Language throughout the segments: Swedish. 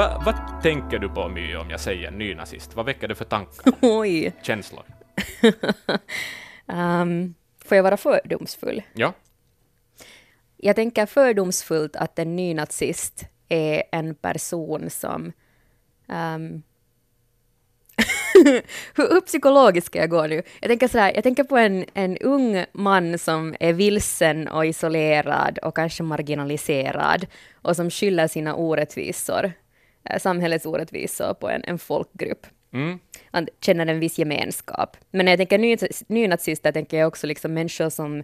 Va, vad tänker du på My om jag säger nynazist? Vad väcker det för tankar? Oj. Känslor? um, får jag vara fördomsfull? Ja. Jag tänker fördomsfullt att en nynazist är en person som um, hur psykologiskt ska jag gå nu? Jag tänker, sådär, jag tänker på en, en ung man som är vilsen och isolerad och kanske marginaliserad och som skyller sina orättvisor, samhällets orättvisor på en, en folkgrupp. Mm. Han känner en viss gemenskap. Men när jag tänker ny, nynazister tänker jag också liksom människor som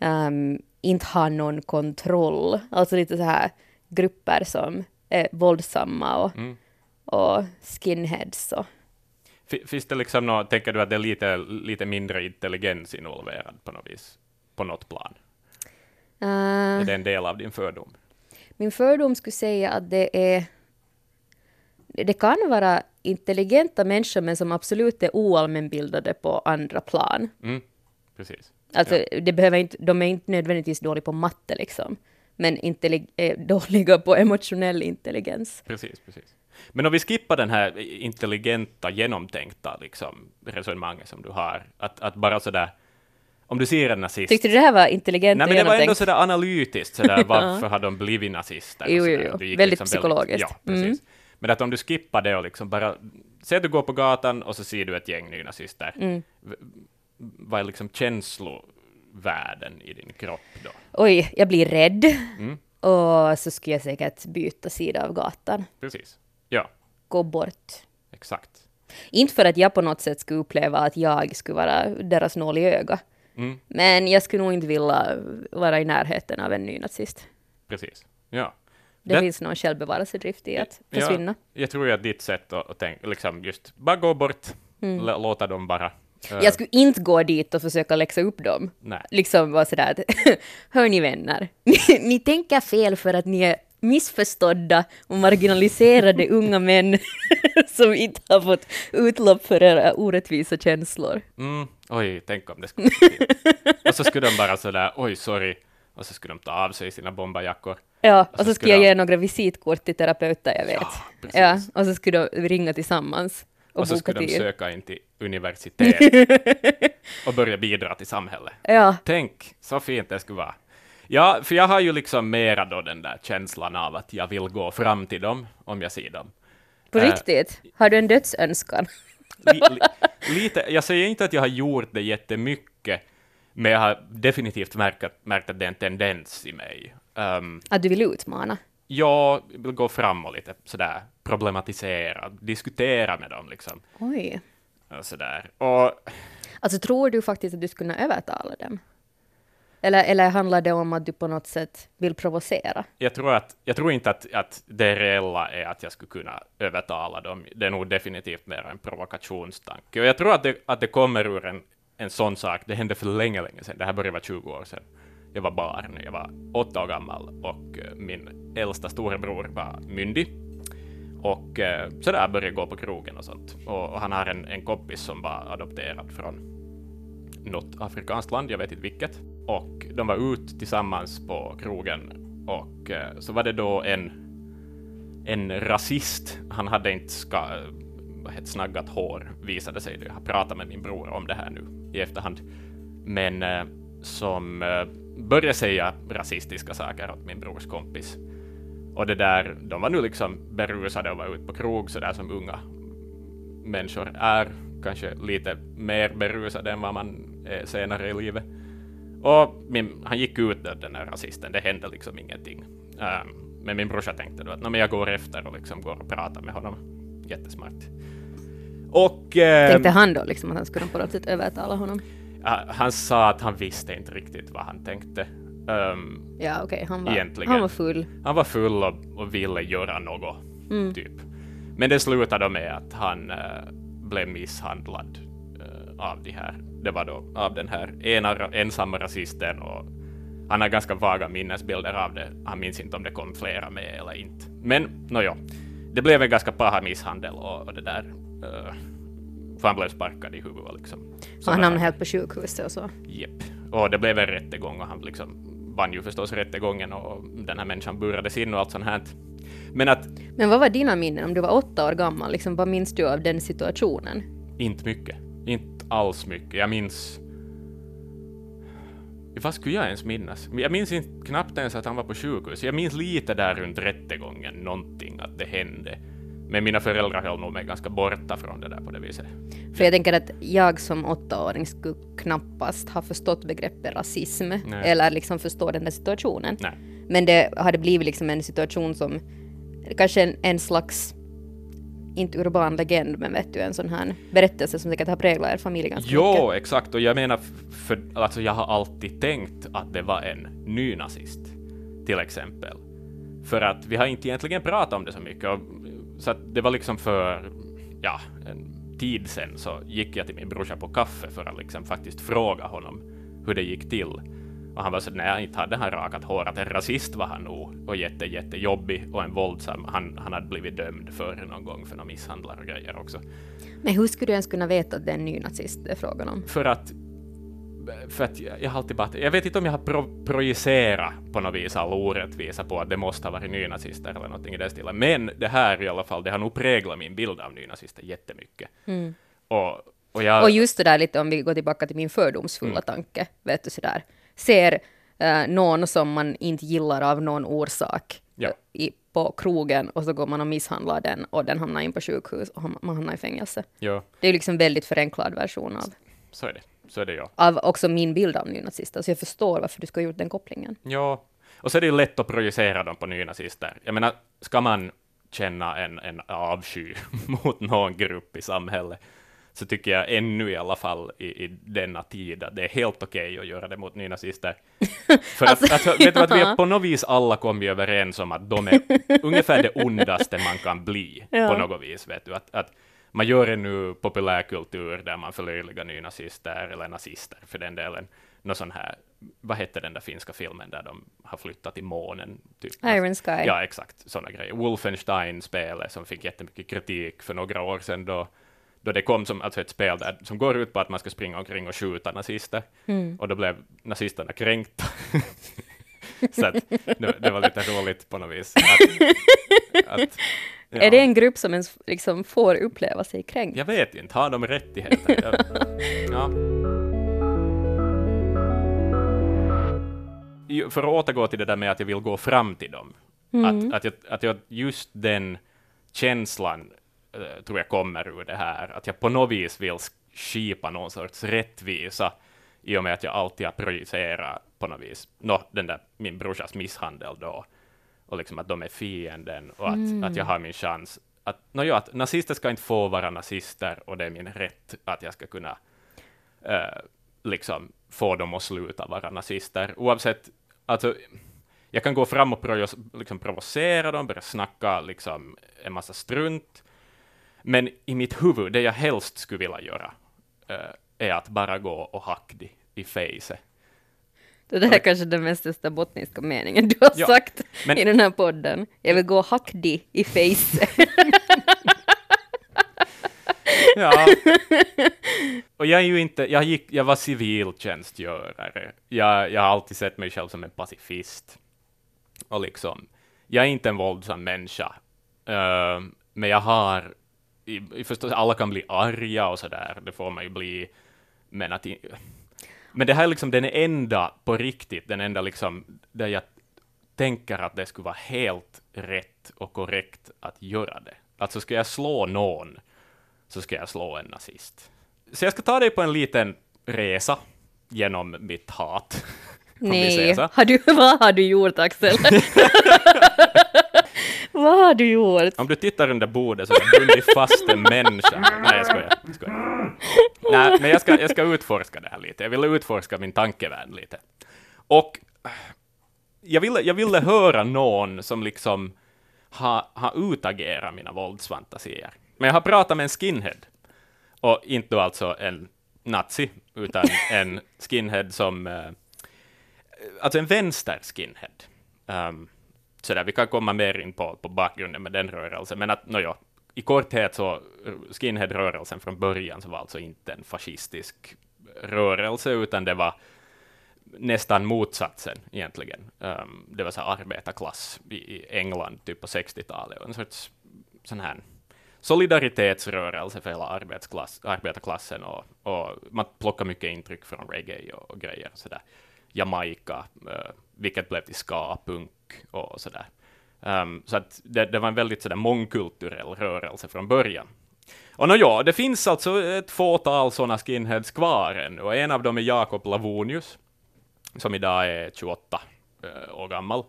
um, inte har någon kontroll. Alltså lite så här grupper som är våldsamma och, Mm. och skinheads och Fi- Finns det liksom nå, tänker du att det är lite, lite mindre intelligens involverad på något vis? På något plan? Uh, Är det en del av din fördom? min fördom skulle säga att det är... Det kan vara intelligenta människor men som absolut är oallmänbildade på andra plan. Mm. Precis. Alltså, Ja. det behöver inte, de är inte nödvändigtvis dåliga på matte liksom, men är dåliga på emotionell intelligens. Precis, precis. Men om vi skippar den här intelligenta, genomtänkta liksom, resonemanget som du har, att, att bara sådär, om du ser en nazist... Tyckte du det här var intelligent Nej, men det var ändå sådär analytiskt, sådär, varför har de blivit nazister? Jo, jo, jo. Väldigt liksom psykologiskt. ja, precis. Mm. Men att om du skippar det och liksom bara, säg att du går på gatan och så ser du ett gäng nynazister, Mm. Vad är liksom känslovärden i din kropp då? Oj, jag blir rädd. Mm. Och så skulle jag säkert byta sida av gatan. Precis. Ja, Gå bort. exakt. Inte för att jag på något sätt skulle uppleva att jag skulle vara deras nål i öga. Mm. Men jag skulle nog inte vilja vara i närheten av en nynazist. Precis. Ja. Det, Det- finns någon självbevarelsedrift i att försvinna. Ja, jag tror ju att ditt sätt att, att tänka, liksom just bara gå bort, Mm. låta dem bara... eh, Jag skulle inte gå dit och försöka läxa upp dem. Nej. Liksom vara sådär att, hör ni vänner, ni, ni tänker fel för att ni är missförstådda och marginaliserade unga män som inte har fått utlopp för era orättvisa känslor. Mm, oj, tänk om det skulle till. Och så skulle de bara sådär, oj, sorry. Och så skulle de ta av sig sina bomberjackor. Ja, Och och så så skulle jag de- ge några visitkort till terapeuter jag vet. precis. Ja, och så skulle de ringa tillsammans och, Och så skulle de tid. söka in till universitet och börja bidra till samhället. Ja, Tänk, så fint det skulle vara. Ja, för jag har ju liksom mera då den där känslan av att jag vill gå fram till dem om jag ser dem. på Äh. riktigt. Har du en dödsönskan? Li, li, lite, jag säger inte att jag har gjort det jättemycket, men jag har definitivt märkt, märkt att det är en tendens i mig. Um, Att du vill utmana? jag vill gå fram och lite sådär problematisera, diskutera med dem liksom. Oj. Och sådär. Och Alltså tror du faktiskt att du skulle kunna övertala dem? Eller, eller handlar det om att du på något sätt vill provocera? jag tror, att, jag tror inte att, att det reella är att jag skulle kunna övertala dem. Det är nog definitivt mer en provokationstanke. Och jag tror att det, att det kommer ur en, en sån sak. Det hände för länge, länge sedan. Det här började vara 20 år sedan. Jag var barn, jag var åtta år gammal och eh, min äldsta storebror var myndig. Och eh, så där började gå på krogen och sånt. Och, och han har en, en kompis som var adopterad från något afrikanskt land, jag vet inte vilket. Och de var ut tillsammans på krogen och eh, så var det då en, en rasist. Han hade inte ska, vad heter, snaggat hår, visade sig. Jag har pratat med min bror om det här nu i efterhand. Men eh, som eh, började säga rasistiska saker åt min brors kompis. Och det där, de var nu liksom berusade och var ute på krog sådär som unga människor är, kanske lite mer berusade än vad man är senare i livet. Och min, han gick ut då, den där rasisten, det hände liksom ingenting. Um, men min brorsa tänkte då att men jag går efter och liksom går och pratar med honom. Jättesmart. Och eh, Tänkte han då liksom att han skulle på något sätt övertala honom? Ah, han sa att han visste inte riktigt vad han tänkte. Ehm, Ja, okej, han, var, han var full. han var full och, och ville göra något, Mm. typ. Men det slutade med att han eh, blev misshandlad eh, av de här, det var då av den här ena ensamma rasisten och han har ganska vaga minnesbilder av det. Han minns inte om det kom flera med eller inte. Men nåja, det blev en ganska paha misshandel och, och det där, eh, för han blev sparkad i huvudet liksom. Och han hamnade helt på sjukhuset och så. Jepp. Och det blev en rättegång och han liksom vann ju förstås rättegången och den här människan burrades in och allt sånt här. Men att, Men vad var dina minnen om du var åtta år gammal? Liksom, vad minns du av den situationen? inte mycket. Inte alls mycket. Jag minns... Vad skulle jag ens minnas? Jag minns inte knappt ens att han var på sjukhus. Jag minns lite där runt rättegången, någonting, att det hände. Men mina föräldrar höll nog mig ganska borta från det där på det viset. För jag tänker att jag som åttaåring skulle knappast ha förstått begreppet rasism Nej. eller liksom förstå den där situationen. Nej. Men det hade blivit liksom en situation som kanske en, en slags, inte urban legend, men vet du, en sån här berättelse som säkert har präglat er familj ganska Jo, mycket. exakt. Och jag menar, för, alltså jag har alltid tänkt att det var en nynazist, till exempel. För att vi har inte egentligen pratat om det så mycket. Och, så att det var liksom för, ja, en tid sedan så gick jag till min brorsa på kaffe för att liksom faktiskt fråga honom hur det gick till. Och han var så nej, inte hade han rakat håret. En rasist var han nog och jätte, jättejobbig och en våldsam. Han, han hade blivit dömd för någon gång för några misshandlar och grejer också. Men hur skulle du ens kunna veta att det är en nynazist det är frågan om? för att för att jag, har alltid bara, jag vet inte om jag har pro, projicerat på något vis all orättvisa på att det måste ha varit nynazister eller någonting i den stilen. Men det här i alla fall, det har nog präglat min bild av nynazister jättemycket. Och, och jag... Och just det där lite om vi går tillbaka till min fördomsfulla Mm. tanke, vet du sådär, ser eh, någon som man inte gillar av någon orsak Ja. eh, i, på krogen och så går man och misshandlar den och den hamnar in på sjukhus och man hamnar i fängelse. ja, Det är liksom väldigt förenklad version av, så är det. Så är det ja. av också min bild av nynazister, så jag förstår varför du ska ha gjort den kopplingen. Ja, och så är det ju lätt att projicera dem på nynazister. Jag menar, ska man känna en, en avsky mot någon grupp i samhället, så tycker jag ännu i alla fall i, i denna tid att det är helt okej att göra det mot nynazister. För att, Alltså, alltså, vet du att vi är på något vis alla kom vi överens om att de är ungefär det ondaste man kan bli Ja. på något vis, vet du. Att, att man gör en nu populärkultur där man förlöjligar nynazister, eller nazister för den delen. Någon sån här, vad hette den där finska filmen där de har flyttat till månen? Typ. Iron Sky. Ja, exakt. Sådana grejer. Wolfenstein-spelet som fick jättemycket kritik för några år sedan då, då det kom som alltså ett spel där, som går ut på att man ska springa omkring och skjuta nazister. Mm. Och då blev nazisterna kränkta. Så att, det, var lite roligt på något vis. Att, att, ja. Är det en grupp som ens liksom får uppleva sig kränkt? Jag vet inte, har de rättigheter? Jag, ja. För att återgå till det där med att jag vill gå fram till dem. Att, att, jag, att jag just den känslan eh, tror jag kommer ur det här. Att jag på något vis vill skipa någon sorts rättvisa i och med att jag alltid har projicerat på något vis nå, den där min brorsas misshandel då. Och liksom att de är fienden och att, att jag har min chans. Att, no, ja, att nazister ska inte få vara nazister och det är min rätt att jag ska kunna eh, liksom få dem att sluta vara nazister. Oavsett, alltså, jag kan gå fram och provo- liksom provocera dem, börja snacka liksom en massa strunt. Men i mitt huvud, det jag helst skulle vilja göra, eh, är att bara gå och hacka de i facet. Det där är kanske den mest österbottniska meningen du har Ja, sagt men- i den här podden. Jag vill gå och hack di i face. Ja. Och jag är ju inte, jag, gick, jag var civiltjänstgörare. Jag, jag har alltid sett mig själv som en pacifist. Och liksom, jag är inte en våldsam människa. Eh, men jag har, i, i förstås, alla kan bli arga och sådär, det får man ju bli. Men att, i- men det här är liksom den enda, på riktigt, den enda liksom, där jag tänker att det skulle vara helt rätt och korrekt att göra det. Alltså ska jag slå någon, så ska jag slå en nazist. Så jag ska ta dig på en liten resa genom mitt hat. Nej, har du, vad har du gjort Axel? vad har du gjort? Om du tittar under bordet så har jag bundit fast en människa. Nej, jag skojar. Jag skojar. Nej, men jag ska, jag ska utforska det här lite. Jag vill utforska min tankevärld lite. Och jag ville, jag ville höra någon som liksom har ha utagerat mina våldsfantasier. Men jag har pratat med en skinhead. Och inte då alltså en nazi, utan en skinhead som... Eh, alltså en vänster skinhead. Um, sådär, vi kan komma mer in på, på bakgrunden med den rörelsen, men att, nåja, i korthet så, skinhead-rörelsen från början så var alltså inte en fascistisk rörelse, utan det var nästan motsatsen egentligen. Um, det var så här arbetarklass i, i England, typ på 60-talet, en sorts sån här solidaritetsrörelse för hela arbetsklass, arbetarklassen och, och man plockar mycket intryck från reggae och, och grejer. sådär. Jamaica, uh, vilket blev till ska, punk och sådär. Um, så att det, det, var en väldigt sådär mångkulturell rörelse från början. Och nå ja, det finns alltså ett fåtal sådana skinheads kvar ännu, och en av dem är Jakob Lavonius, som idag är 28 eh, år gammal.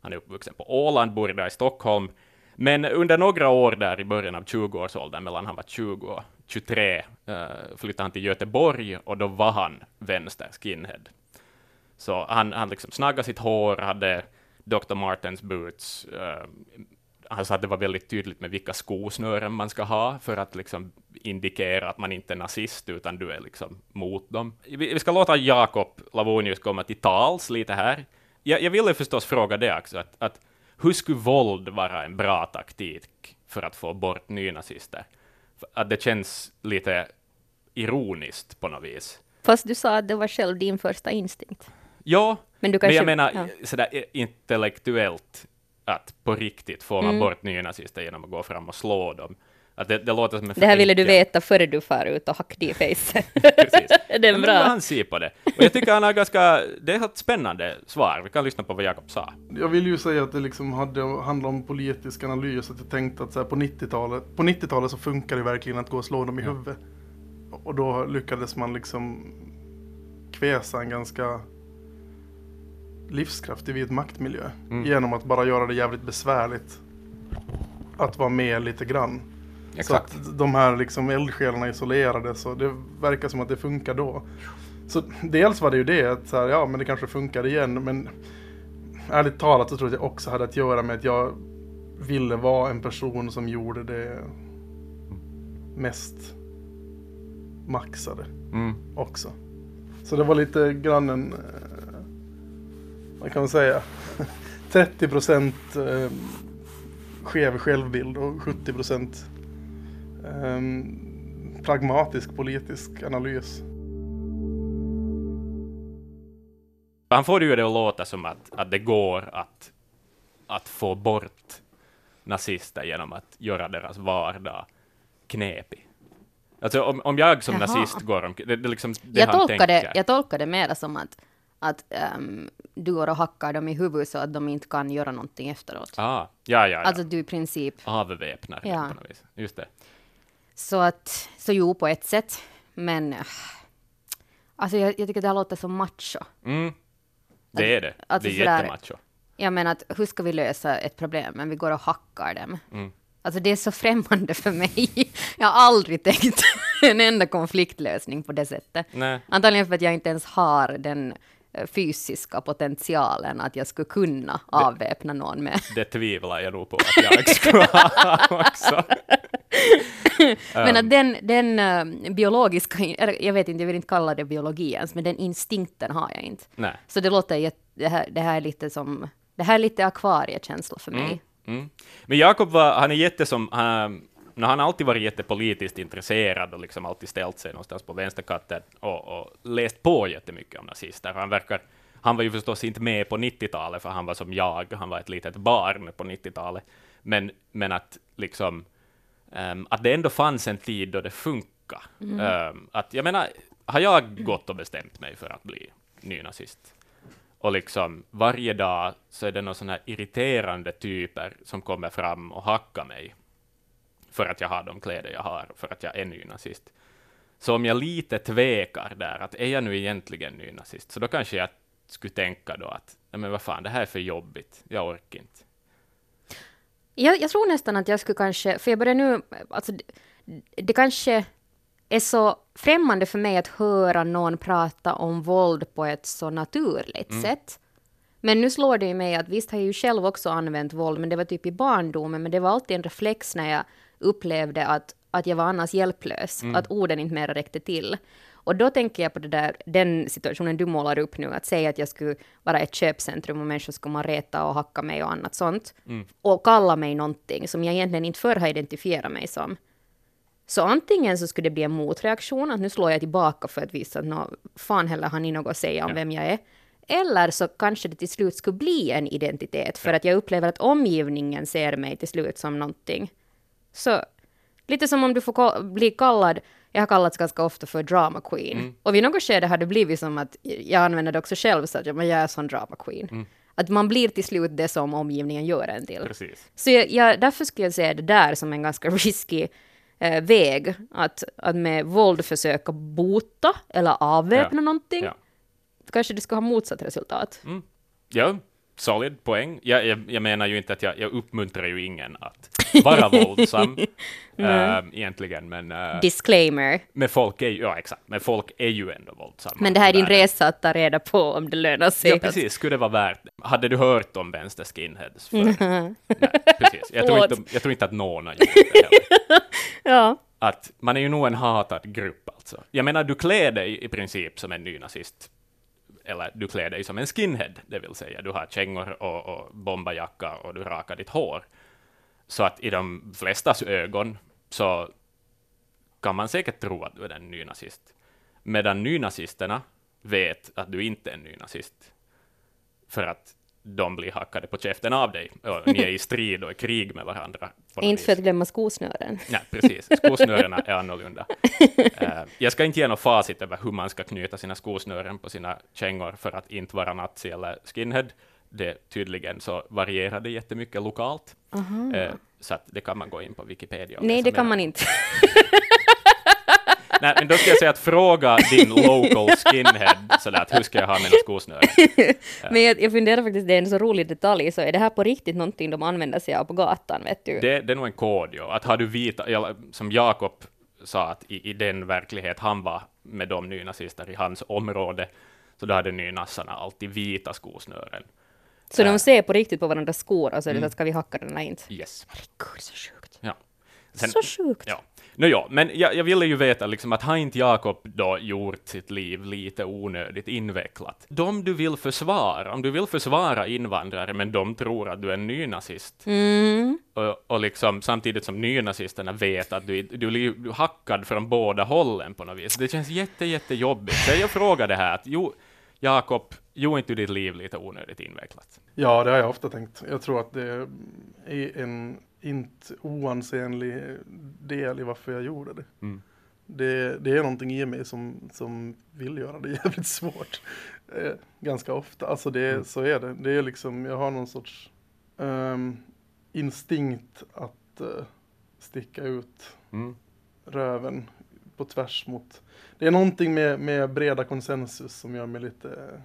Han är uppvuxen på Åland, bor idag i Stockholm, men under några år där i början av 20-årsåldern, mellan han var 20 och 23, eh, flyttade han till Göteborg, och då var han vänster skinhead. Så han, han liksom snaggade sitt hår, hade Dr. Martens boots. Uh, han sa att det var väldigt tydligt med vilka skosnören man ska ha för att liksom indikera att man inte är nazist, utan du är liksom mot dem. Vi, ska låta Jakob Lavonius komma till tals lite här. Jag, jag ville förstås fråga det också, att, att hur skulle våld vara en bra taktik för att få bort nynazister? Att det känns lite ironiskt på något vis. Fast du sa att det var själv din första instinkt. Ja, men, du kanske, men jag menar ja. sådär intellektuellt, att på riktigt får man mm. bort nynazister genom att gå fram och slå dem. Att det, det låter som en Det här ville du veta före du far ut och hackade i. Precis. det är bra. Men han ser på det. Och jag tycker han har ganska, det är ett spännande svar. Vi kan lyssna på vad Jakob sa. Jag vill ju säga att det liksom hade, handlade om politisk analys, att jag tänkte att så här, på 90-talet, på 90-talet så funkar det verkligen att gå och slå dem i huvudet. Och då lyckades man liksom kväsa en ganska livskraftig vid maktmiljö. Mm. Genom att bara göra det jävligt besvärligt att vara med lite grann. Exakt. Så att de här liksom eldsjälarna isolerade så det verkar som att det funkar då. Så dels var det ju det, att så här, ja men det kanske funkar igen, men ärligt talat så tror jag att det också hade att göra med att jag ville vara en person som gjorde det mest maxade mm. också. Så det var lite grann en vad kan man säga, 30 procent eh, skev självbild och 70 procent eh, pragmatisk politisk analys. Han får ju det att låta som att, att det går att, att få bort nazister genom att göra deras vardag knepig. Alltså om, om jag som Jaha. nazist går om... Det, det liksom det jag, tolkar det, jag tolkar det mera som att att um, du går och hackar dem i huvudet så att de inte kan göra någonting efteråt. Ah, ja, ja, ja. Alltså du i princip... Avväpnar ja. på något vis. Just det. Så att, så jo, på ett sätt. Men alltså jag, jag tycker det här låter som macho. Mm. Det är det. Alltså, det är jättemacho. Jag menar att hur ska vi lösa ett problem, men vi går och hackar dem. Mm. Alltså det är så främmande för mig. Jag har aldrig tänkt en enda konfliktlösning på det sättet. Nej. Antagligen för att jag inte ens har den Eh, fysiska potentialen att jag skulle kunna avväpna någon med. Det tvivlar jag nog på att jag skulle ha också. men att den, den uh, biologiska, jag vet inte, jag vill inte kalla det biologi ens, men den instinkten har jag inte. Nej. Så det låter, det här, det här är lite som, det här är lite akvariekänsla för mig. Mm, mm. Men Jakob var, han är jätte som, han, han har alltid varit jättepolitiskt intresserad och liksom alltid ställt sig någonstans på vänsterkanten och, och läst på jättemycket om nazister. Han verkar han var ju förstås inte med på 90-talet, för han var som jag, han var ett litet barn på 90-talet. Men, men att liksom, um, att det ändå fanns en tid då det funkade. Mm. Um, att jag menar, har jag gått och bestämt mig för att bli nynazist, och liksom varje dag så är det några sådana här irriterande typer som kommer fram och hackar mig, för att jag har de kläder jag har, för att jag är nynazist. Så om jag lite tvekar där, att är jag nu egentligen nynazist, så då kanske jag skulle tänka då att, men vad fan, det här är för jobbigt, jag orkar inte. Jag, jag tror nästan att jag skulle kanske, för jag börjar nu, alltså det, det kanske är så främmande för mig att höra någon prata om våld på ett så naturligt mm. sätt. Men nu slår det ju mig att visst har jag ju själv också använt våld, men det var typ i barndomen, men det var alltid en reflex när jag upplevde att, att jag var annars hjälplös, mm. att orden inte mer räckte till. Och då tänker jag på det där, den situationen du målar upp nu, att säga att jag skulle vara ett köpcentrum och människor skulle man reta och hacka mig och annat sånt, mm. och kalla mig någonting som jag egentligen inte förr har identifierat mig som. Så antingen så skulle det bli en motreaktion, att nu slår jag tillbaka för att visa att no, fan heller har ni något att säga om ja. vem jag är. Eller så kanske det till slut skulle bli en identitet, för att jag upplever att omgivningen ser mig till slut som någonting. Så lite som om du får bli kallad, jag har kallats ganska ofta för drama queen. Och vid något skede har det blivit som att jag använder det också själv, så att jag, är sån drama queen. Att man blir till slut det som omgivningen gör en till. Precis. Så jag, jag, därför skulle jag säga det där som en ganska risky eh, väg, att, att med våld försöka bota eller avväpna Ja. någonting. Ja. Kanske det ska ha motsatt resultat. Ja, solid poäng. Jag, jag, jag menar ju inte att jag, jag uppmuntrar ju ingen att vara våldsam, äh, egentligen, men, äh, Disclaimer. men folk är ju, ja exakt, men folk är ju ändå våldsamma. Men det här är din resa att ta reda på om det lönar sig. Ja, precis. Skulle det vara värt? Hade du hört om vänster skinheads? För... Nej, precis. Jag tror, inte, jag tror inte att någon har gjort det heller. Ja. Att man är ju nog en hatad grupp alltså. Jag menar, du klär dig i princip som en nynazist. Eller du klär dig som en skinhead, det vill säga du har kängor och, och bombajacka och du rakar ditt hår. Så att i de flestas ögon så kan man säkert tro att du är en nynazist. Medan nynazisterna vet att du inte är en nynazist. För att de blir hackade på käften av dig. Och ni är i strid och i krig med varandra. Inte för att glömma skosnören. Nej, precis. Skosnörena är annorlunda. Eh, jag ska inte ge något facit över hur man ska knyta sina skosnören på sina kängor för att inte vara nazi eller skinhead. Det tydligen så varierar det jättemycket lokalt. Eh, så att det kan man gå in på Wikipedia Nej, det kan mer. man inte. Nej, men då ska jag säga att fråga din local skinhead sådär att hur ska jag ha mina skosnören? Men jag, jag funderar faktiskt, det är en så rolig detalj, så är det här på riktigt någonting de använder sig av på gatan, vet du? Det, det är nog en kod, ja. Att har du vita, som Jakob sa, att i, i den verklighet han var med de nynazister i hans område, så då hade nynassarna alltid vita skosnören. Så Äh. de ser på riktigt på varandras skor och så är Mm. det så att ska vi hacka den eller inte? Yes. Herregud, så sjukt. Ja. så sjukt. Ja. No, ja, men jag, jag ville ju veta liksom att har inte Jakob då gjort sitt liv lite onödigt invecklat? De du vill försvara, om du vill försvara invandrare, men de tror att du är en nynazist, Mm. och, och liksom samtidigt som nynazisterna vet att du, du blir hackad från båda hållen på något vis. Det känns jätte, jättejobbigt. Så jag frågar det här att jo, Jakob, gjorde inte ditt liv lite onödigt invecklat? Ja, det har jag ofta tänkt. Jag tror att det är en inte oansenlig del i varför jag gjorde det. Mm. Det, det är någonting i mig som, som vill göra det jävligt svårt. Eh, ganska ofta. Alltså det, Mm. så är det. Det är liksom, jag har någon sorts ehm, instinkt att eh, sticka ut Mm. röven på tvärs mot. Det är någonting med, med breda konsensus som gör mig lite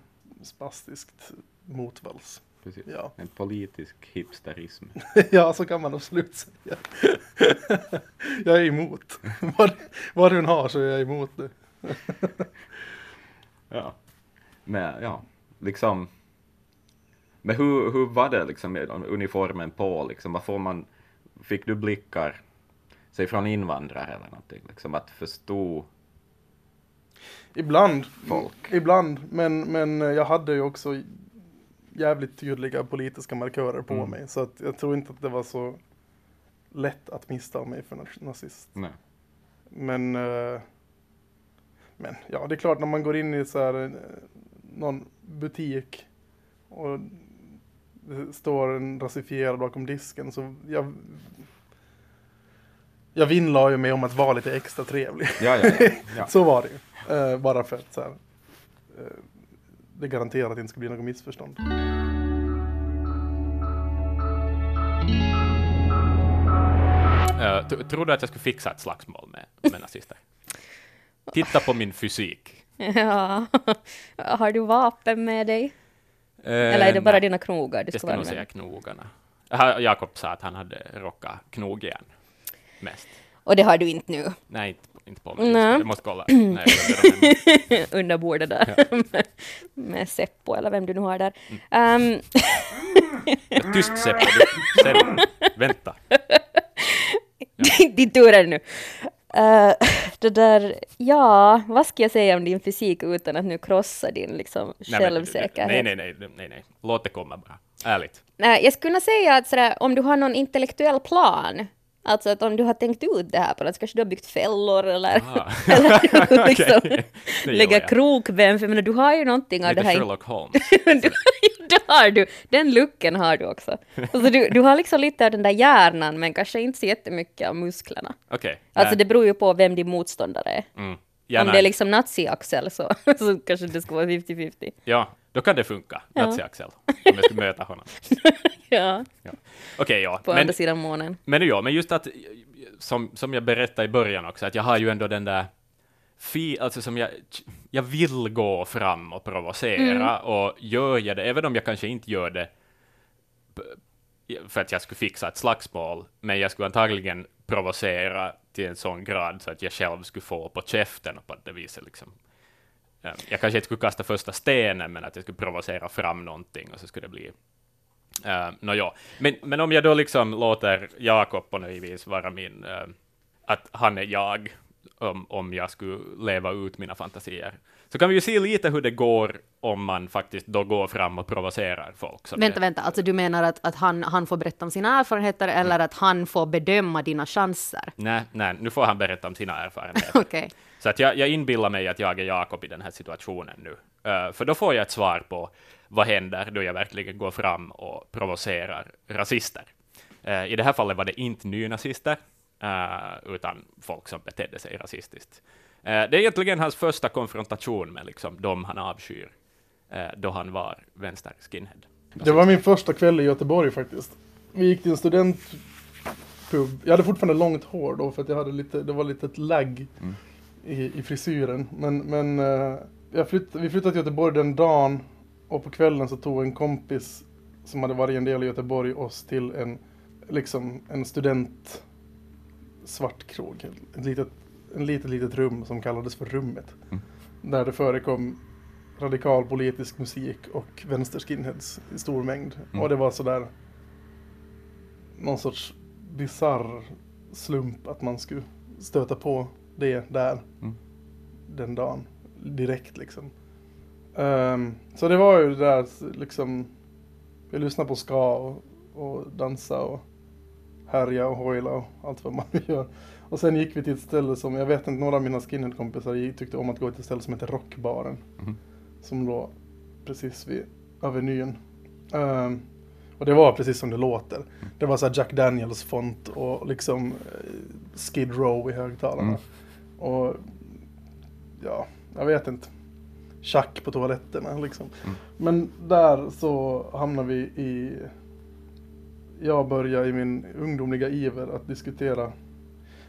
spastiskt motvalls. Precis. Ja. En politisk hipsterism. ja, så kan man absolut säga. jag är emot. Vad, vad än har så är jag emot det. Ja. Men ja, liksom. Men hur, hur var det liksom med uniformen på liksom? Vad får man, fick du blickar, säg från invandrare eller någonting, liksom att förstå Ibland. folk? Ibland. Men, men jag hade ju också jävligt tydliga politiska markörer på Mm. mig. Så att jag tror inte att det var så lätt att missta mig för na- nazist. Nej. Men, eh, men ja, det är klart när man går in i så här, eh, någon butik och det står en rasifierad bakom disken så jag, jag vinnlade ju mig om att vara lite extra trevlig. Ja, ja, ja. ja. Så var det ju. Eh, bara för att så här, eh, det garanterar att det inte ska bli något missförstånd. Uh, tror du att jag skulle fixa ett slagsmål med, med nazister? Titta på min fysik. Ja. Har du vapen med dig? Eh, Eller är det bara nej, dina knogar du Jag ska ska nog säga knogarna. Jakob sa att han hade rockat knogjärn mest. Och det har du inte nu, Nej, inte, inte på mig. Nej. Jag måste kolla. Nej, jag under bordet där, med, med Seppo eller vem du nu har där. Mm. Um, Ja, Tyst Seppo. Sen, vänta. din, din tur är det nu. Eh, det där, ja, vad ska jag säga om din fysik utan att nu krossa din liksom, Nej, självsäkerhet? Nej, nej, nej, nej, nej. Låt det komma bara. Ärligt. Nej, jag skulle kunna säga att sådär, om du har någon intellektuell plan Alltså att om du har tänkt ut det här på något, kanske du har byggt fällor eller, eller liksom lägga krokben, för jag menar, du har ju någonting av Lite det här. Sherlock Holmes. du, det har du, den looken har du också. Alltså du, du har liksom lite av den där hjärnan men kanske inte så jättemycket av musklerna. Okej. Alltså det beror ju på vem din motståndare är. Mm. Ja, Om nej. det är liksom nazi-Axel så, så kanske det ska vara 50-50. ja, då kan det funka. Ja. Nazi-Axel. Om jag skulle möta honom. Ja, Ja. Okej, ja. på Men, andra sidan månen. men ja, men just att, som, som jag berättade i början också, att jag har ju ändå den där fi, alltså som jag, jag vill gå fram och provocera, och gör jag det, även om jag kanske inte gör det för att jag skulle fixa ett slagsmål, men jag skulle antagligen provocera till en sån grad så att jag själv skulle få på käften och på det viset liksom. Eh, Jag kanske inte skulle kasta första stenen, men att jag skulle provocera fram någonting och så skulle det bli Uh, no, ja. men, men om jag då liksom låter Jakob på något vis vara min, eh, att han är jag, om, om jag skulle leva ut mina fantasier, så kan vi ju se lite hur det går om man faktiskt då går fram och provocerar folk. Vänta, är- vänta, alltså du menar att, att han, han får berätta om sina erfarenheter eller att han får bedöma dina chanser? Nej, nej, nu får han berätta om sina erfarenheter. Okej. Så att jag, jag inbillar mig att jag är Jakob i den här situationen nu. Eh, för då får jag ett svar på vad händer då jag verkligen går fram och provocerar rasister. Eh, I det här fallet var det inte nynazister, uh, utan folk som betedde sig rasistiskt. Eh, det är egentligen hans första konfrontation med liksom, de han avskyr, då han var vänster skinhead. Det var min första kväll i Göteborg faktiskt. Vi gick till en studentpub. Jag hade fortfarande långt hår då för att jag hade lite, det var lite ett lagg Mm. I, i frisyren. Men, men eh, jag flytt, vi flyttade till Göteborg den dagen och på kvällen så tog en kompis som hade varit en del i Göteborg oss till en, liksom en student svart krog. Ett litet, en litet, litet rum som kallades för Rummet. Mm. Där det förekom radikal politisk musik och vänsterskinheads i stor mängd. Mm. Och det var sådär någon sorts bizarr slump att man skulle stöta på det där Mm. den dagen. Direkt liksom. Ehm, så det var ju det där liksom, vi lyssnade på ska och, och dansa och härja och hojla och allt vad man gör. Och sen gick vi till ett ställe som, jag vet inte, några av mina skinhead-kompisar tyckte om att gå till ett ställe som heter Rockbaren. Mhm. Som låg precis vid Avenyn. Ehm, och det var precis som det låter. Det var så här Jack Daniels font och liksom eh, Skid Row i högtalarna. Mm. Och ja, jag vet inte. Schack på toaletterna liksom. Mm. Men där så hamnar vi i... Jag börjar i min ungdomliga iver att diskutera.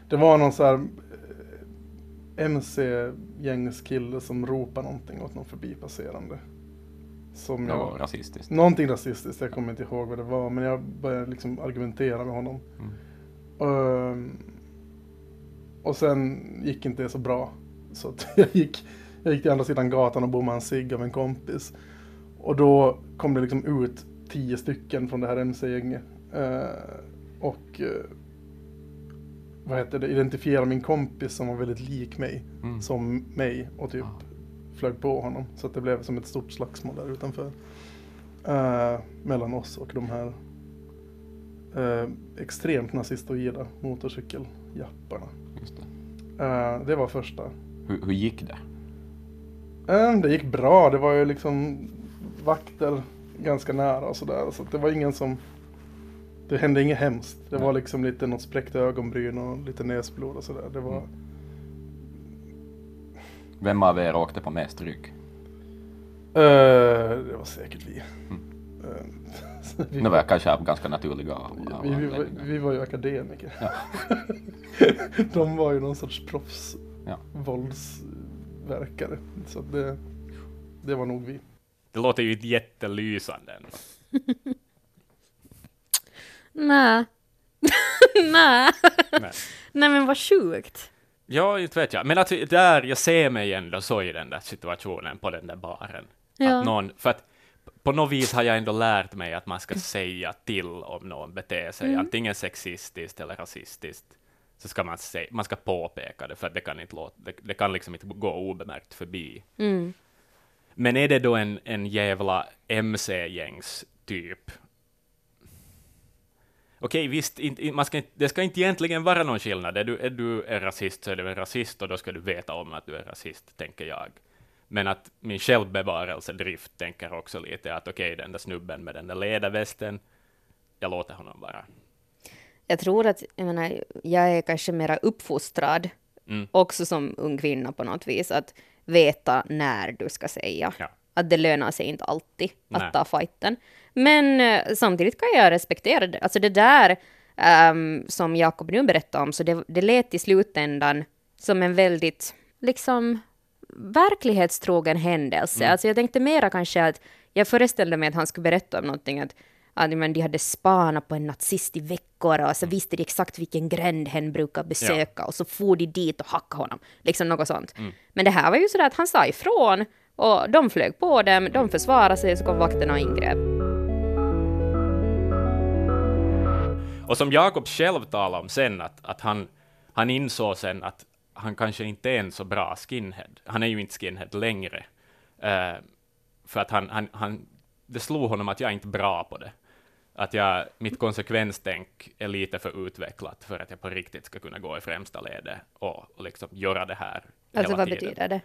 Det var någon så här eh, MC-gängskille som ropade någonting åt någon förbipasserande. Som Det jag... var rasistiskt. Någonting rasistiskt, jag kommer inte ihåg vad det var, men jag började liksom argumentera med honom. Mm. Ehm, och sen gick inte det så bra. Så jag gick, jag gick till andra sidan gatan och bommade en cigg av en kompis. Och då kom det liksom ut tio stycken från det här MC-gänget. Eh, och eh, vad heter det, identifierade min kompis som var väldigt lik mig Mm. som mig och typ Ah. flög på honom. Så att det blev som ett stort slagsmål där utanför. Eh, mellan oss och de här eh, extremt nazistoida motorcykeljapparna. Just det. Eh, det var första. Hur, hur gick det? Eh, det gick bra, det var ju liksom vakter ganska nära och sådär. Så det var ingen som... Det hände inget hemskt. Det var Nej. liksom lite något spräckt ögonbryn och lite näsblod och sådär. Det var... Mm. Vem av er åkte på mest rygg? Eh, det var säkert vi. Mm. Eh, vi, Det var kanske av ganska naturliga vi, vi, var, vi var ju akademiker. Ja. De var ju någon sorts proffs Ja. Så det, det var nog vi. Det låter ju inte jättelysande. Nej. Nej. Nej. Men vad sjukt. Ja, inte vet jag. Men att där, jag ser mig ändå så i den där situationen på den där baren. Ja. Att någon, för att på något vis har jag ändå lärt mig att man ska säga till om någon beter sig Mm. antingen sexistiskt eller rasistiskt. Så ska man säga, man ska påpeka det, för att det kan inte låta, det, det kan liksom inte gå obemärkt förbi. Mm. Men är det då en, en jävla MC-gängs typ? okej, visst, in, man ska, det ska inte egentligen vara någon skillnad. Är du, är du en rasist så är du en rasist och då ska du veta om att du är rasist, tänker jag. Men att min självbevarelsedrift tänker också lite att okej, den där snubben med den där ledarvästen, jag låter honom vara. Jag tror att, jag menar, jag är kanske mera uppfostrad, mm. också som ung kvinna på något vis, att veta när du ska säga. Ja. Att det lönar sig inte alltid Nej. att ta fighten. Men uh, samtidigt kan jag respektera det. Alltså det där um, som Jakob nu berättade om, så det, det lät i slutändan som en väldigt, liksom, verklighetstrogen händelse. Mm. Alltså jag tänkte mera kanske att, jag föreställde mig att han skulle berätta om någonting, att att men, de hade spanat på en nazist i veckor och så mm. visste de exakt vilken gränd hen brukar besöka ja. och så for de dit och hackade honom. Liksom något sånt. Mm. Men det här var ju så att han sa ifrån och de flög på dem, de försvarade sig och så kom vakterna och ingrep. Och som Jakob själv talade om sen, att, att han, han insåg sen att han kanske inte är en så bra skinhead. Han är ju inte skinhead längre. Uh, för att han, han, han, det slog honom att jag är inte bra på det att jag, mitt konsekvenstänk är lite för utvecklat för att jag på riktigt ska kunna gå i främsta ledet och, och liksom göra det här Alltså vad tiden. betyder det?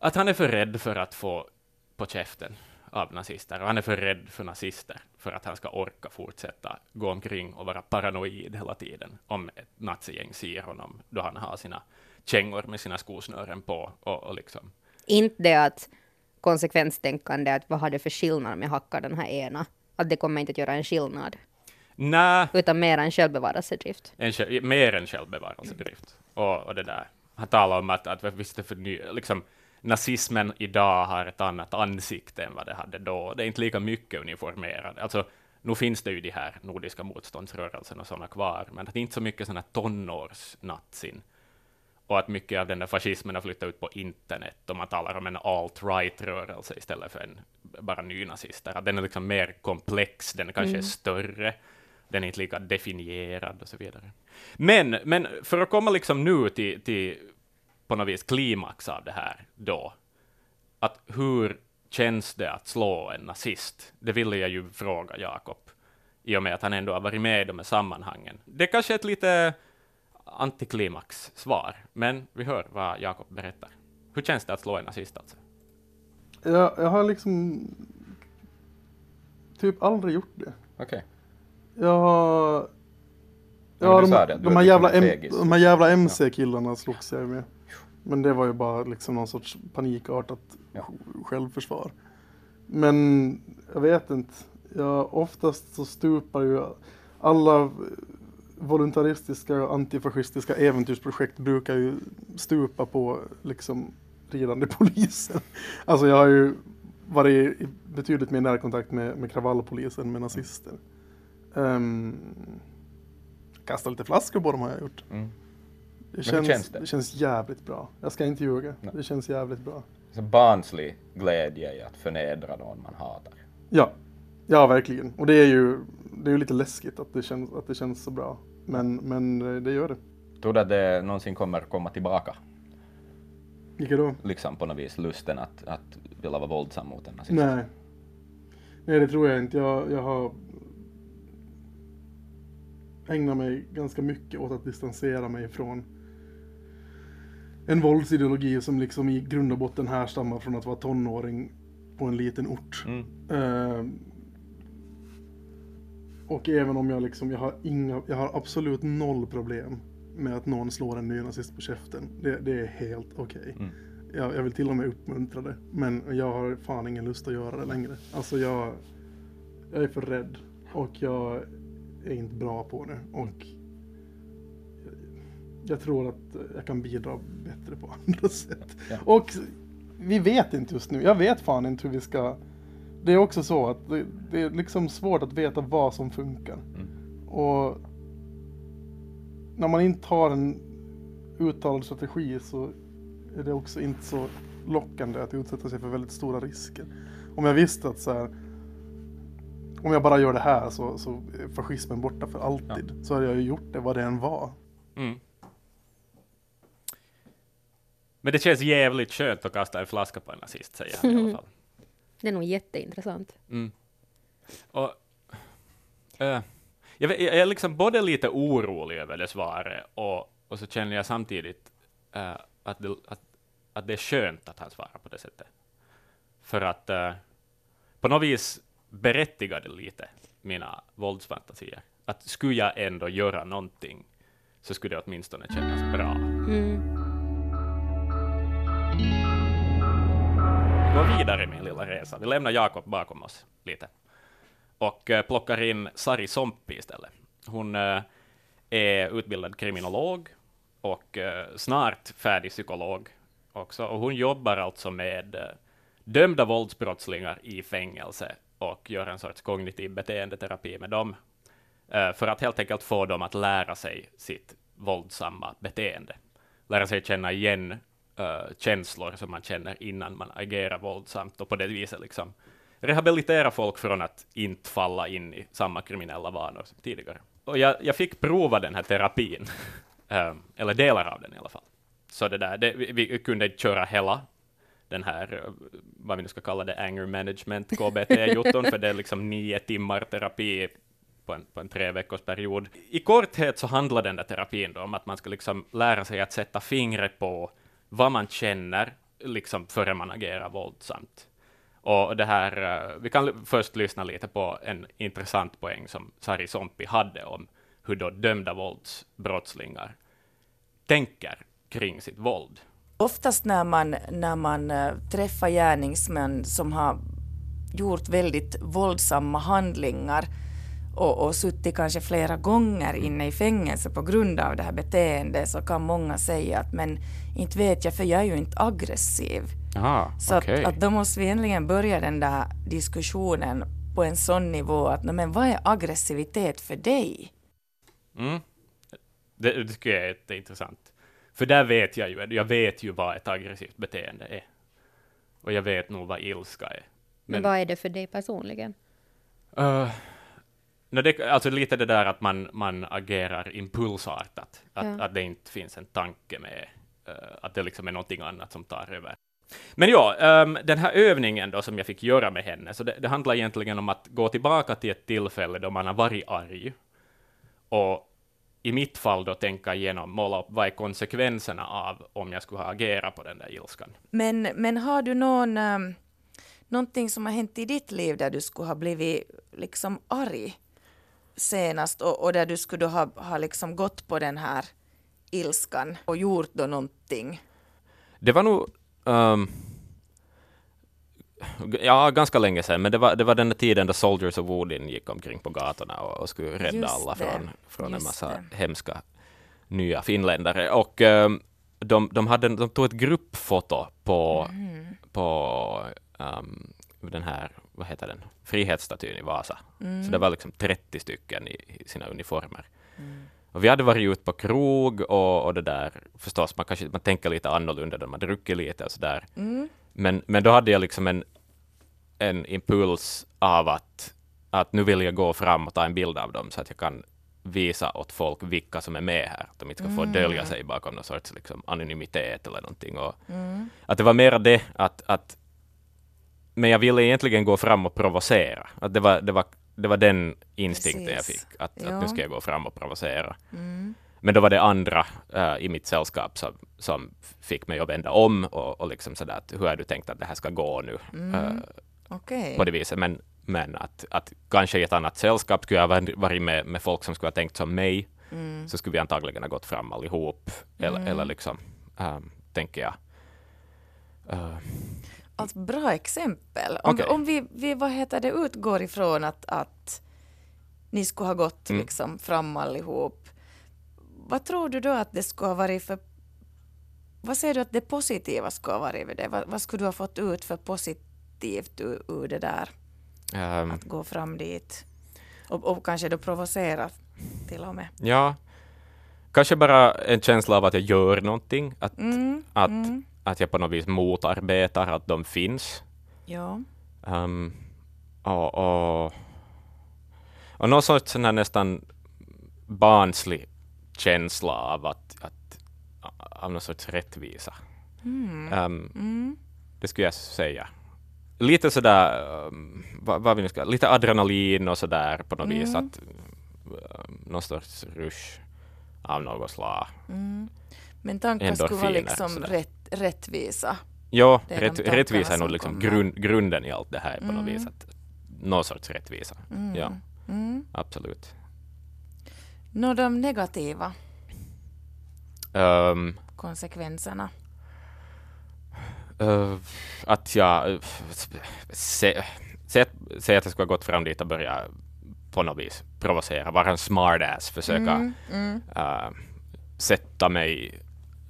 Att han är för rädd för att få på käften av nazister, och han är för rädd för nazister för att han ska orka fortsätta gå omkring och vara paranoid hela tiden om ett nazigäng ser honom då han har sina kängor med sina skosnören på och, och liksom. Inte det att konsekvenstänkande, att vad har det för skillnad om jag hackar den här ena att det kommer inte att göra en skillnad. Nej. Utan mer en självbevarelsedrift. En, mer en självbevarelsedrift. Och, och det där. Han talar om att, att visst det för ny, liksom, nazismen idag har ett annat ansikte än vad det hade då. Det är inte lika mycket uniformerade. Alltså, nu finns det ju de här nordiska motståndsrörelserna och sådana kvar, men det är inte så mycket sådana tonårsnatsin och att mycket av den där fascismen har flyttat ut på internet och man talar om en alt-right-rörelse istället för en bara nynazister. Att den är liksom mer komplex, den kanske mm. är större, den är inte lika definierad och så vidare. Men, men för att komma liksom nu till, till på något vis klimax av det här då, att hur känns det att slå en nazist? Det ville jag ju fråga Jakob, i och med att han ändå har varit med i de här sammanhangen. Det är kanske är ett lite antiklimax-svar, men vi hör vad Jakob berättar. Hur känns det att slå en nazist alltså? Jag, jag har liksom typ aldrig gjort det. Okej. Okay. Jag har... Ja, de, de, de, här jävla de här jävla MC-killarna slogs jag med. Men det var ju bara liksom någon sorts panikartat ja. självförsvar. Men jag vet inte. Jag, oftast så stupar ju alla voluntaristiska och antifascistiska äventyrsprojekt brukar ju stupa på liksom ridande poliser. Alltså jag har ju varit i betydligt mer närkontakt med, med kravallpolisen med nazister. Um, kasta lite flaskor på dem har jag gjort. Mm. Det, känns, känns det? det? känns jävligt bra. Jag ska inte ljuga. Nej. Det känns jävligt bra. Så barnslig glädje i att förnedra någon man hatar. Ja, ja verkligen. Och det är ju det är ju lite läskigt att det känns, att det känns så bra. Men, men eh, det gör det. Tror du att det någonsin kommer komma tillbaka? Vilka då? Liksom på något vis lusten att, att vilja vara våldsam mot en nazist? Nej. Nej, det tror jag inte. Jag, jag har ägnat mig ganska mycket åt att distansera mig från en våldsideologi som liksom i grund och botten härstammar från att vara tonåring på en liten ort. Mm. Uh, och även om jag liksom, jag har inga, jag har absolut noll problem med att någon slår en nynazist på käften. Det, det är helt okej. Okay. Mm. Jag, jag, vill till och med uppmuntra det. Men jag har fan ingen lust att göra det längre. Alltså jag, jag är för rädd. Och jag är inte bra på det. Och jag tror att jag kan bidra bättre på andra sätt. Ja. Och vi vet inte just nu. Jag vet fan inte hur vi ska det är också så att det, det, är liksom svårt att veta vad som funkar. Mm. Och när man inte har en uttalad strategi så är det också inte så lockande att utsätta sig för väldigt stora risker. Om jag visste att så här, om jag bara gör det här så, så är fascismen borta för alltid. Ja. Så hade jag ju gjort det vad det än var. Mm. Men det känns jävligt skönt att kasta en flaska på en nazist, säger han i alla fall. Det är nog jätteintressant. Mm. Och, äh, jag, vet- jag är liksom både lite orolig över det svaret och, och så känner jag samtidigt eh, att, det, att, att det är skönt att han svarar på det sättet. För att eh, på något vis berättigar det lite mina våldsfantasier. Att skulle jag ändå göra någonting så skulle det åtminstone kännas bra. Mm. Går vidare min lilla resa. Vi lämnar Jakob bakom oss lite och eh, plockar in Sari Sompi istället. Hon eh, är utbildad kriminolog och eh, snart färdig psykolog också. Och hon jobbar alltså med dömda våldsbrottslingar i fängelse och gör en sorts kognitiv beteendeterapi med dem för att helt enkelt få dem att lära sig sitt våldsamma beteende. Lära sig känna igen uh, känslor som man känner innan man agerar våldsamt och på det viset liksom rehabilitera folk från att inte falla in i samma kriminella vanor som tidigare. Och jag, jag fick prova den här terapin, um, eller delar av den i alla fall. Så det där, det, vi, vi kunde inte köra hela den här, eh, vad vi nu ska kalla det, anger management, KBT-jotton, för det är liksom nio timmar terapi på en, på en tre veckors period. I korthet så handlar den där terapin då om att man ska liksom lära sig att sätta fingret på vad man känner, liksom före man agerar våldsamt. Och det här, eh, vi kan först lyssna lite på en intressant poäng som Sari Sompi hade om hur då dömda våldsbrottslingar tänker kring sitt våld. Oftast när man, när man eh, träffar gärningsmän som har gjort väldigt våldsamma handlingar och, och suttit kanske flera gånger inne i fängelse på grund av det här beteendet så kan många säga att men inte vet jag för jag är ju inte aggressiv. Ah, Så att, att då måste vi egentligen börja den där diskussionen på en sån nivå att "Nå, men vad är aggressivitet för dig? Mm. Det, det tycker jag är jätteintressant. För där vet jag ju, jag vet ju vad ett aggressivt beteende är. Och jag vet nog vad ilska är. Men vad är det för dig personligen? Uh, no, det, alltså lite det där att man, man agerar impulsartat, att, Ja. att det inte finns en tanke med, uh, att det liksom är någonting annat som tar över. Men ja, ehm, den här övningen då som jag fick göra med henne, så det, det handlar egentligen om att gå tillbaka till ett tillfälle då man har varit arg, och i mitt fall då tänka igenom, måla upp vad är konsekvenserna av om jag skulle ha agerat på den där ilskan. Men, men har du någon, um, någonting som har hänt i ditt liv där du skulle ha blivit liksom arg senast och, och där du skulle ha, ha liksom gått på den här ilskan och gjort då någonting? Det var nog... g- ja, ganska länge sedan, men det var, det var den tiden då Soldiers of Odin gick omkring på gatorna och, och skulle rädda Just alla det, från, från en massa det. hemska nya finländare. Och ehm, de, de, hade, de tog ett gruppfoto på, Mm. på ehm, den här, vad heter den, Frihetsstatyn i Vasa. Mm. Så det var liksom 30 stycken i, i sina uniformer. Och vi hade varit ute på krog och, och det där, förstås, man kanske man tänker lite annorlunda när man druckit lite och sådär. Mm. Men, men då hade jag liksom en, en impuls av att, att nu vill jag gå fram och ta en bild av dem så att jag kan visa åt folk vilka som är med här. Att de inte ska få dölja sig bakom någon sorts liksom, anonymitet eller någonting. Och Mm. att det var mera det att, att men jag ville egentligen gå fram och provocera. Att det, var, det, var, det var den instinkten jag Precis. fick, att, att nu ska jag gå fram och provocera. Mm. Men då var det andra eh, i mitt sällskap som, som fick mig att vända om och, och liksom sådär att hur har du tänkt att det här ska gå nu Mm. eh, Okej. på det viset. Men, men att, att kanske i ett annat sällskap skulle jag varit- med, med folk som skulle ha tänkt som mig, Mm. så skulle vi antagligen ha gått fram allihop. Eller, Mm. eller liksom, um, tänker jag. Eh, Alltså, bra exempel. Om, Okej. om vi, vi vad heter det, utgår ifrån att, att ni skulle ha gått Mm. liksom fram allihop. Vad tror du då att det skulle ha varit för... Vad säger du att det positiva skulle ha varit med det? Vad, vad skulle du ha fått ut för positivt ur, ur det där? ehm, Att gå fram dit och, och kanske då provocera till och med. ja, kanske bara en känsla av att jag gör någonting, att, Mm, att, mm, att jag på något vis motarbetar att de finns. ja. Um, och, och, och någon sorts sån här nästan barnslig känsla av att, att av någon sorts rättvisa. Mm, Um, mm, det skulle jag säga. Lite sådär, um, vad, vad vi nu ska, lite adrenalin och sådär på något vis. Mm. Att någon sorts rush av något slag. Mm. Men tankar skulle vara liksom sådär. rätt, rättvisa. Ja, rätt, rättvisa är nog liksom grund, grunden i allt det här på något Mm. vis. Att, någon sorts rättvisa. Mm. Ja, Mm. absolut. Nå, de negativa Ehm, konsekvenserna. eh, att jag... Uh, Säg se, se att jag skulle ha gått fram dit och börjat på något vis provocera, vara en smartass, försöka Mm, mm, äh, sätta mig...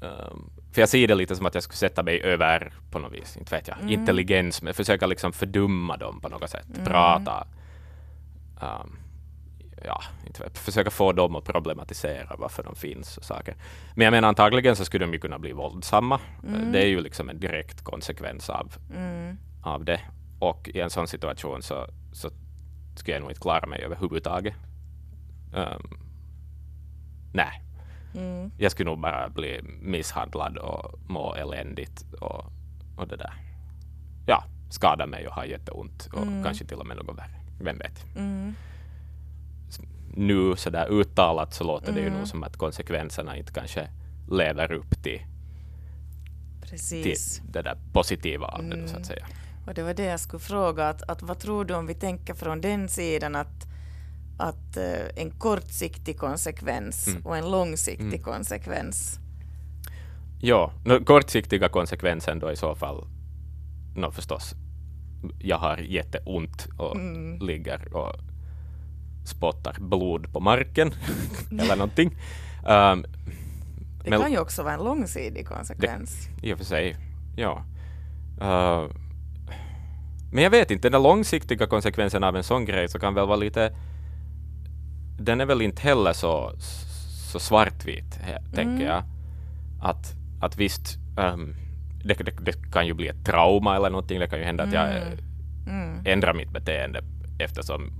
ehm, för jag ser det lite som att jag skulle sätta mig över, på något vis, inte vet jag, Mm. intelligens, men försöka liksom fördumma dem på något sätt, Mm. prata. ehm, ja, inte vet, försöka få dem att problematisera varför de finns och saker. Men jag menar antagligen så skulle de ju kunna bli våldsamma. Mm. Det är ju liksom en direkt konsekvens av, mm, av det. Och i en sån situation så, så skulle jag nog inte klara mig överhuvudtaget. Um, nej, mm. jag skulle nog bara bli misshandlad och må eländigt och, och det där. Ja, skada mig och ha jätteont och Mm. kanske till och med något värre. Vem vet? Mm. Nu sådär uttalat så låter det ju Mm. nog som att konsekvenserna inte kanske lever upp till, till det där positiva av det så Mm. att säga. Och det var det jag skulle fråga, att, att vad tror du om vi tänker från den sidan att, att eh, en kortsiktig konsekvens Mm. och en långsiktig Mm. konsekvens. Ja, no, kortsiktiga konsekvensen då i så fall, no, förstås, jag har jätteont och Mm. ligger och spottar blod på marken eller någonting. Um, Det Men- kan ju också vara en långsidig konsekvens. I och för sig, ja. Uh, men jag vet inte, den långsiktiga konsekvensen av en sån grej så kan väl vara lite... Den är väl inte heller så, så svartvit, he- tänker jag. Att, att visst, ehm, det, det, det kan ju bli ett trauma eller någonting. Det kan ju hända att jag Mm. Mm. ändrar mitt beteende eftersom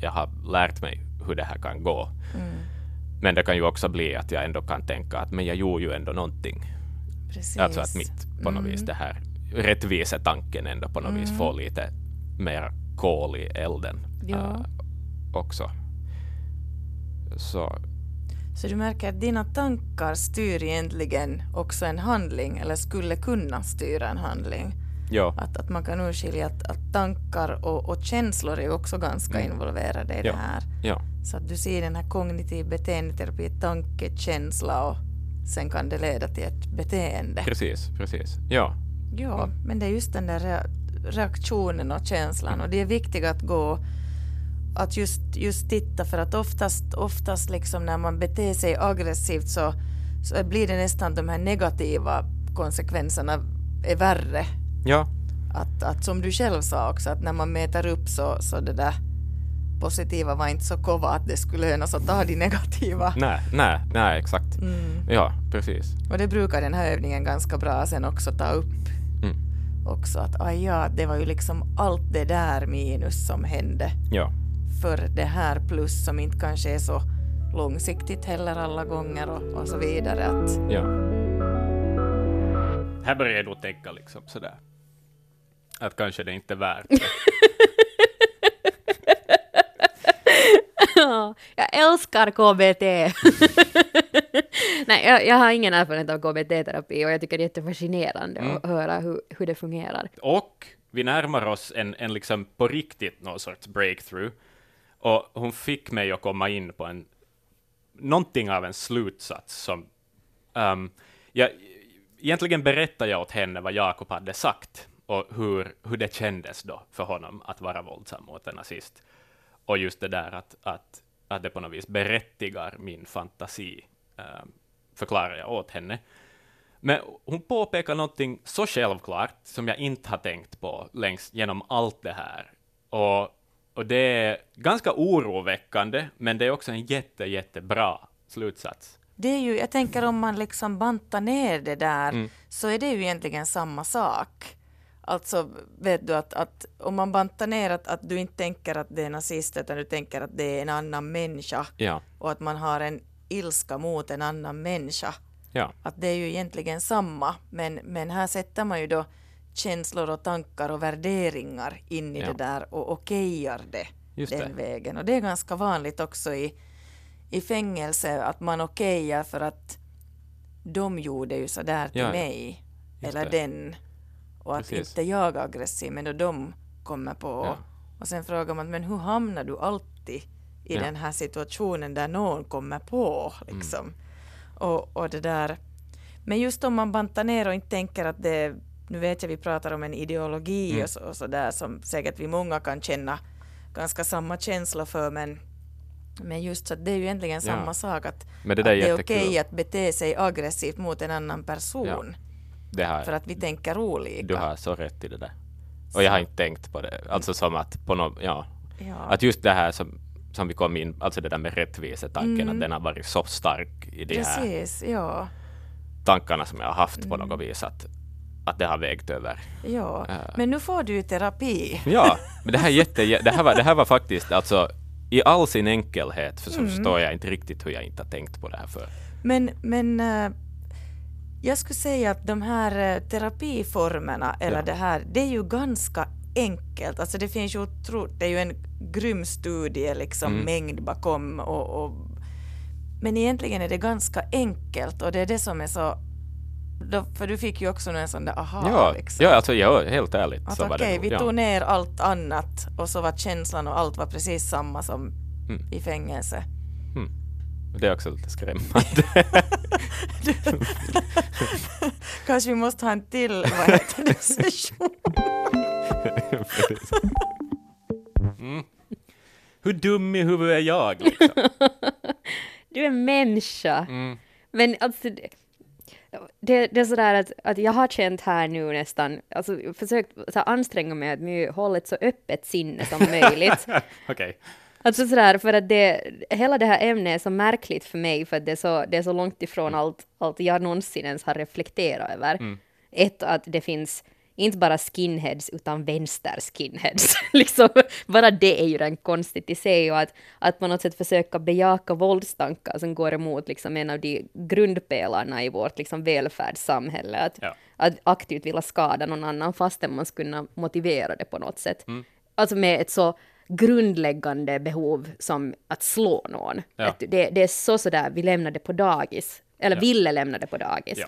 jag har lärt mig hur det här kan gå. Mm. Men det kan ju också bli att jag ändå kan tänka att men jag gjorde ju ändå någonting. Precis. Alltså att mitt, på något Mm. vis, det här rättvisetanken ändå på något vis Mm. får lite mer kol i elden Ja. äh, också. Så Så du märker att dina tankar styr egentligen också en handling, eller skulle kunna styra en handling. ja, Att, att man kan urskilja att, att tankar och, och känslor är också ganska Mm. involverade i Ja. det här. ja, Så att du ser den här kognitiv beteendeterapi, tanke, känsla och sen kan det leda till ett beteende. precis, precis. Ja, Ja, men det är just den där rea- reaktionen och känslan och det är viktigt att gå att just, just titta för att oftast, oftast liksom när man beter sig aggressivt så, så blir det nästan de här negativa konsekvenserna är värre. ja, Att, att som du själv sa också att när man mäter upp så, så det där positiva var inte så kova att det skulle lönas att ta de negativa. nej, nej, nej, exakt. Mm. Ja, precis. Och det brukar den här övningen ganska bra sen också ta upp. Mm. Också att aj ja, det var ju liksom allt det där minus som hände Ja, för det här plus som inte kanske är så långsiktigt heller alla gånger och, och så vidare. Att, ja. Här börjar jag då tänka liksom sådär. Att kanske det inte är värt det. Ja, jag älskar KBT. Nej, jag, jag har ingen erfarenhet av KBT-terapi och jag tycker det är jättefascinerande Mm. att höra hur, hur det fungerar. Och vi närmar oss en, en liksom på riktigt någon sorts breakthrough. Och hon fick mig att komma in på en, någonting av en slutsats som, um, jag, egentligen berättade jag åt henne vad Jakob hade sagt och hur, hur det kändes då för honom att vara våldsam mot en nazist. Och just det där att, att, att det på något vis berättigar min fantasi, um, förklarar jag åt henne. Men hon påpekar någonting så självklart som jag inte har tänkt på längs genom allt det här. Och, och det är ganska oroväckande, men det är också en jätte, jättebra slutsats. det är ju, jag tänker om man liksom bantar ner det där Mm. så är det ju egentligen samma sak. Alltså vet du att, att om man bantar ner att, att du inte tänker att det är nazist utan du tänker att det är en annan människa Ja, och att man har en ilska mot en annan människa. ja, Att det är ju egentligen samma, men, men här sätter man ju då känslor och tankar och värderingar in i Ja. det där och okejar det just den det. vägen. Och det är ganska vanligt också i, i fängelse att man okejar för att de gjorde ju sådär till Ja, mig. Just Eller det. den. Och att Precis. inte jag är aggressiv, men då de kommer på. Ja. Och sen frågar man, men hur hamnar du alltid i den här situationen där någon kommer på? Liksom. Mm. Och, och det där. Men just om man bantar ner och inte tänker att det, nu vet jag vi pratar om en ideologi Mm. och, så, och så där som säkert vi många kan känna ganska samma känsla för, men, men just så att det är ju egentligen Ja. samma sak att, Men det att är är okej att bete sig aggressivt mot en annan person Det har, för att vi tänker olika. Du har så rätt i det där. Och jag har inte tänkt på det. Alltså som att på något, ja. ja. Att just det här som, som vi kom in, alltså det där med rättvisetanken, Mm. att den har varit så stark i de här Precis, ja. tankarna som jag har haft på Mm. något vis, att, att det har vägt över. ja. Äh. Men nu får du ju terapi. Ja, men det här, är jätte, det här, var, det här var faktiskt, alltså i all sin enkelhet, för så Mm. förstår jag inte riktigt hur jag inte har tänkt på det här för. Men, men eh, jag skulle säga att de här eh, terapiformerna, eller Ja. det här, det är ju ganska enkelt. Alltså det finns ju otro, det är ju en grym studie, liksom Mm. mängd bakom och, och men egentligen är det ganska enkelt och det är det som är så då, för du fick ju också en sån där aha Ja, liksom. ja, alltså ja, helt ärligt Att så var okej, nog, vi ja. tog ner allt annat och så var känslan och allt var precis samma som Mm. i fängelse. Det är också lite skrämmande. Kanske vi måste ha en till, vad heter det, session? Mm. Hur dum i huvudet är jag? Liksom? Du är människa. Mm. Men alltså, det, det, är sådär att, att jag har känt här nu nästan, alltså försökt så här, anstränga mig att nu hålla ett så öppet sinne som möjligt. Okej. Alltså sådär, för att det, hela det här ämnet är så märkligt för mig, för att det är så, det är så långt ifrån allt, allt jag någonsin ens har reflekterat över. Mm. Ett, att det finns inte bara skinheads, utan vänster-skinheads. liksom, bara det är ju redan konstigt i sig, och att, att på något sätt försöka bejaka våldstankar som går emot liksom en av de grundpelarna i vårt liksom, välfärdssamhälle. Att, Ja. att aktivt vilja skada någon annan fastän man skulle kunna motivera det på något sätt. Mm. Alltså med ett så grundläggande behov som att slå någon. Ja. Att det, det är så sådär, vi lämnade på dagis, eller Ja. ville lämna det på dagis. Ja.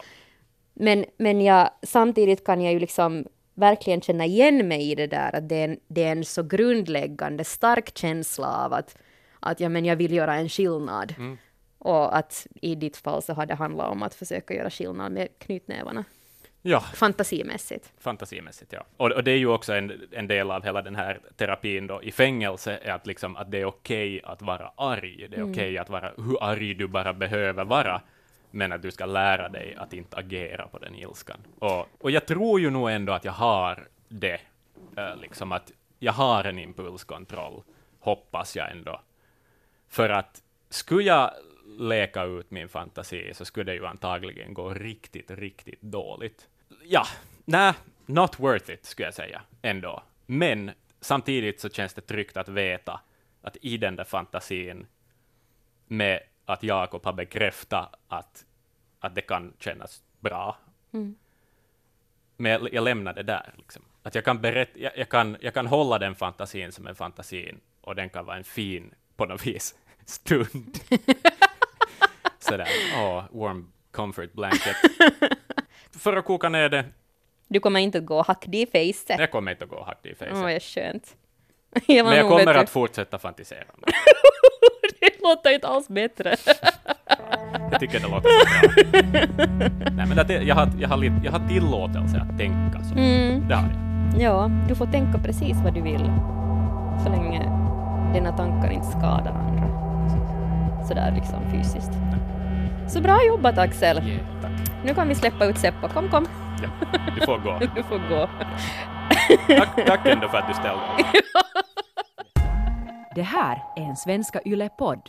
Men, men jag, samtidigt kan jag ju liksom verkligen känna igen mig i det där, att det är en, det är en så grundläggande stark känsla av att, att ja, men jag vill göra en skillnad. Mm. Och att i ditt fall så har det handlat om att försöka göra skillnad med knytnävarna, ja, fantasimässigt. fantasimässigt ja. Och, och det är ju också en, en del av hela den här terapin då i fängelse, är att, liksom, att det är okej att vara arg. Det är okej att vara hur arg du bara behöver vara, men att du ska lära dig att inte agera på den ilskan. Och, och jag tror ju nog ändå att jag har det, eh, liksom att jag har en impulskontroll, hoppas jag ändå. För att skulle jag leka ut min fantasi så skulle det ju antagligen gå riktigt, riktigt dåligt. Ja, nej, not worth it skulle jag säga ändå. Men samtidigt så känns det tryggt att veta att i den där fantasin med att Jakob har bekräftat att, att det kan kännas bra. Men jag, jag lämnar det där. Liksom. Att jag, kan berätta, jag, jag, kan, jag kan hålla den fantasin som en fantasin och den kan vara en fin, på något vis, stund. Sådär, åh, warm comfort blanket. För att koka ner det, Du kommer inte att gå det i facet. jag kommer inte att gå det i Åh, facet. vad skönt. Jag Men jag kommer att fortsätta fantisera. Det låter inte alls bättre. Jag tycker det låter så bra. Nej, men det, jag, har, jag, har, jag har tillåtelse att tänka så. Mm. Det har jag. Ja, du får tänka precis vad du vill. Så länge dina tankar inte skadar andra. Sådär liksom fysiskt. Så bra jobbat Axel! Yeah, tack. Nu kan vi släppa ut Seppo. Kom, kom. Ja, du får gå. Du får gå. Tack, tack ändå för att du ställde upp. Det här är en Svenska Yle-podd.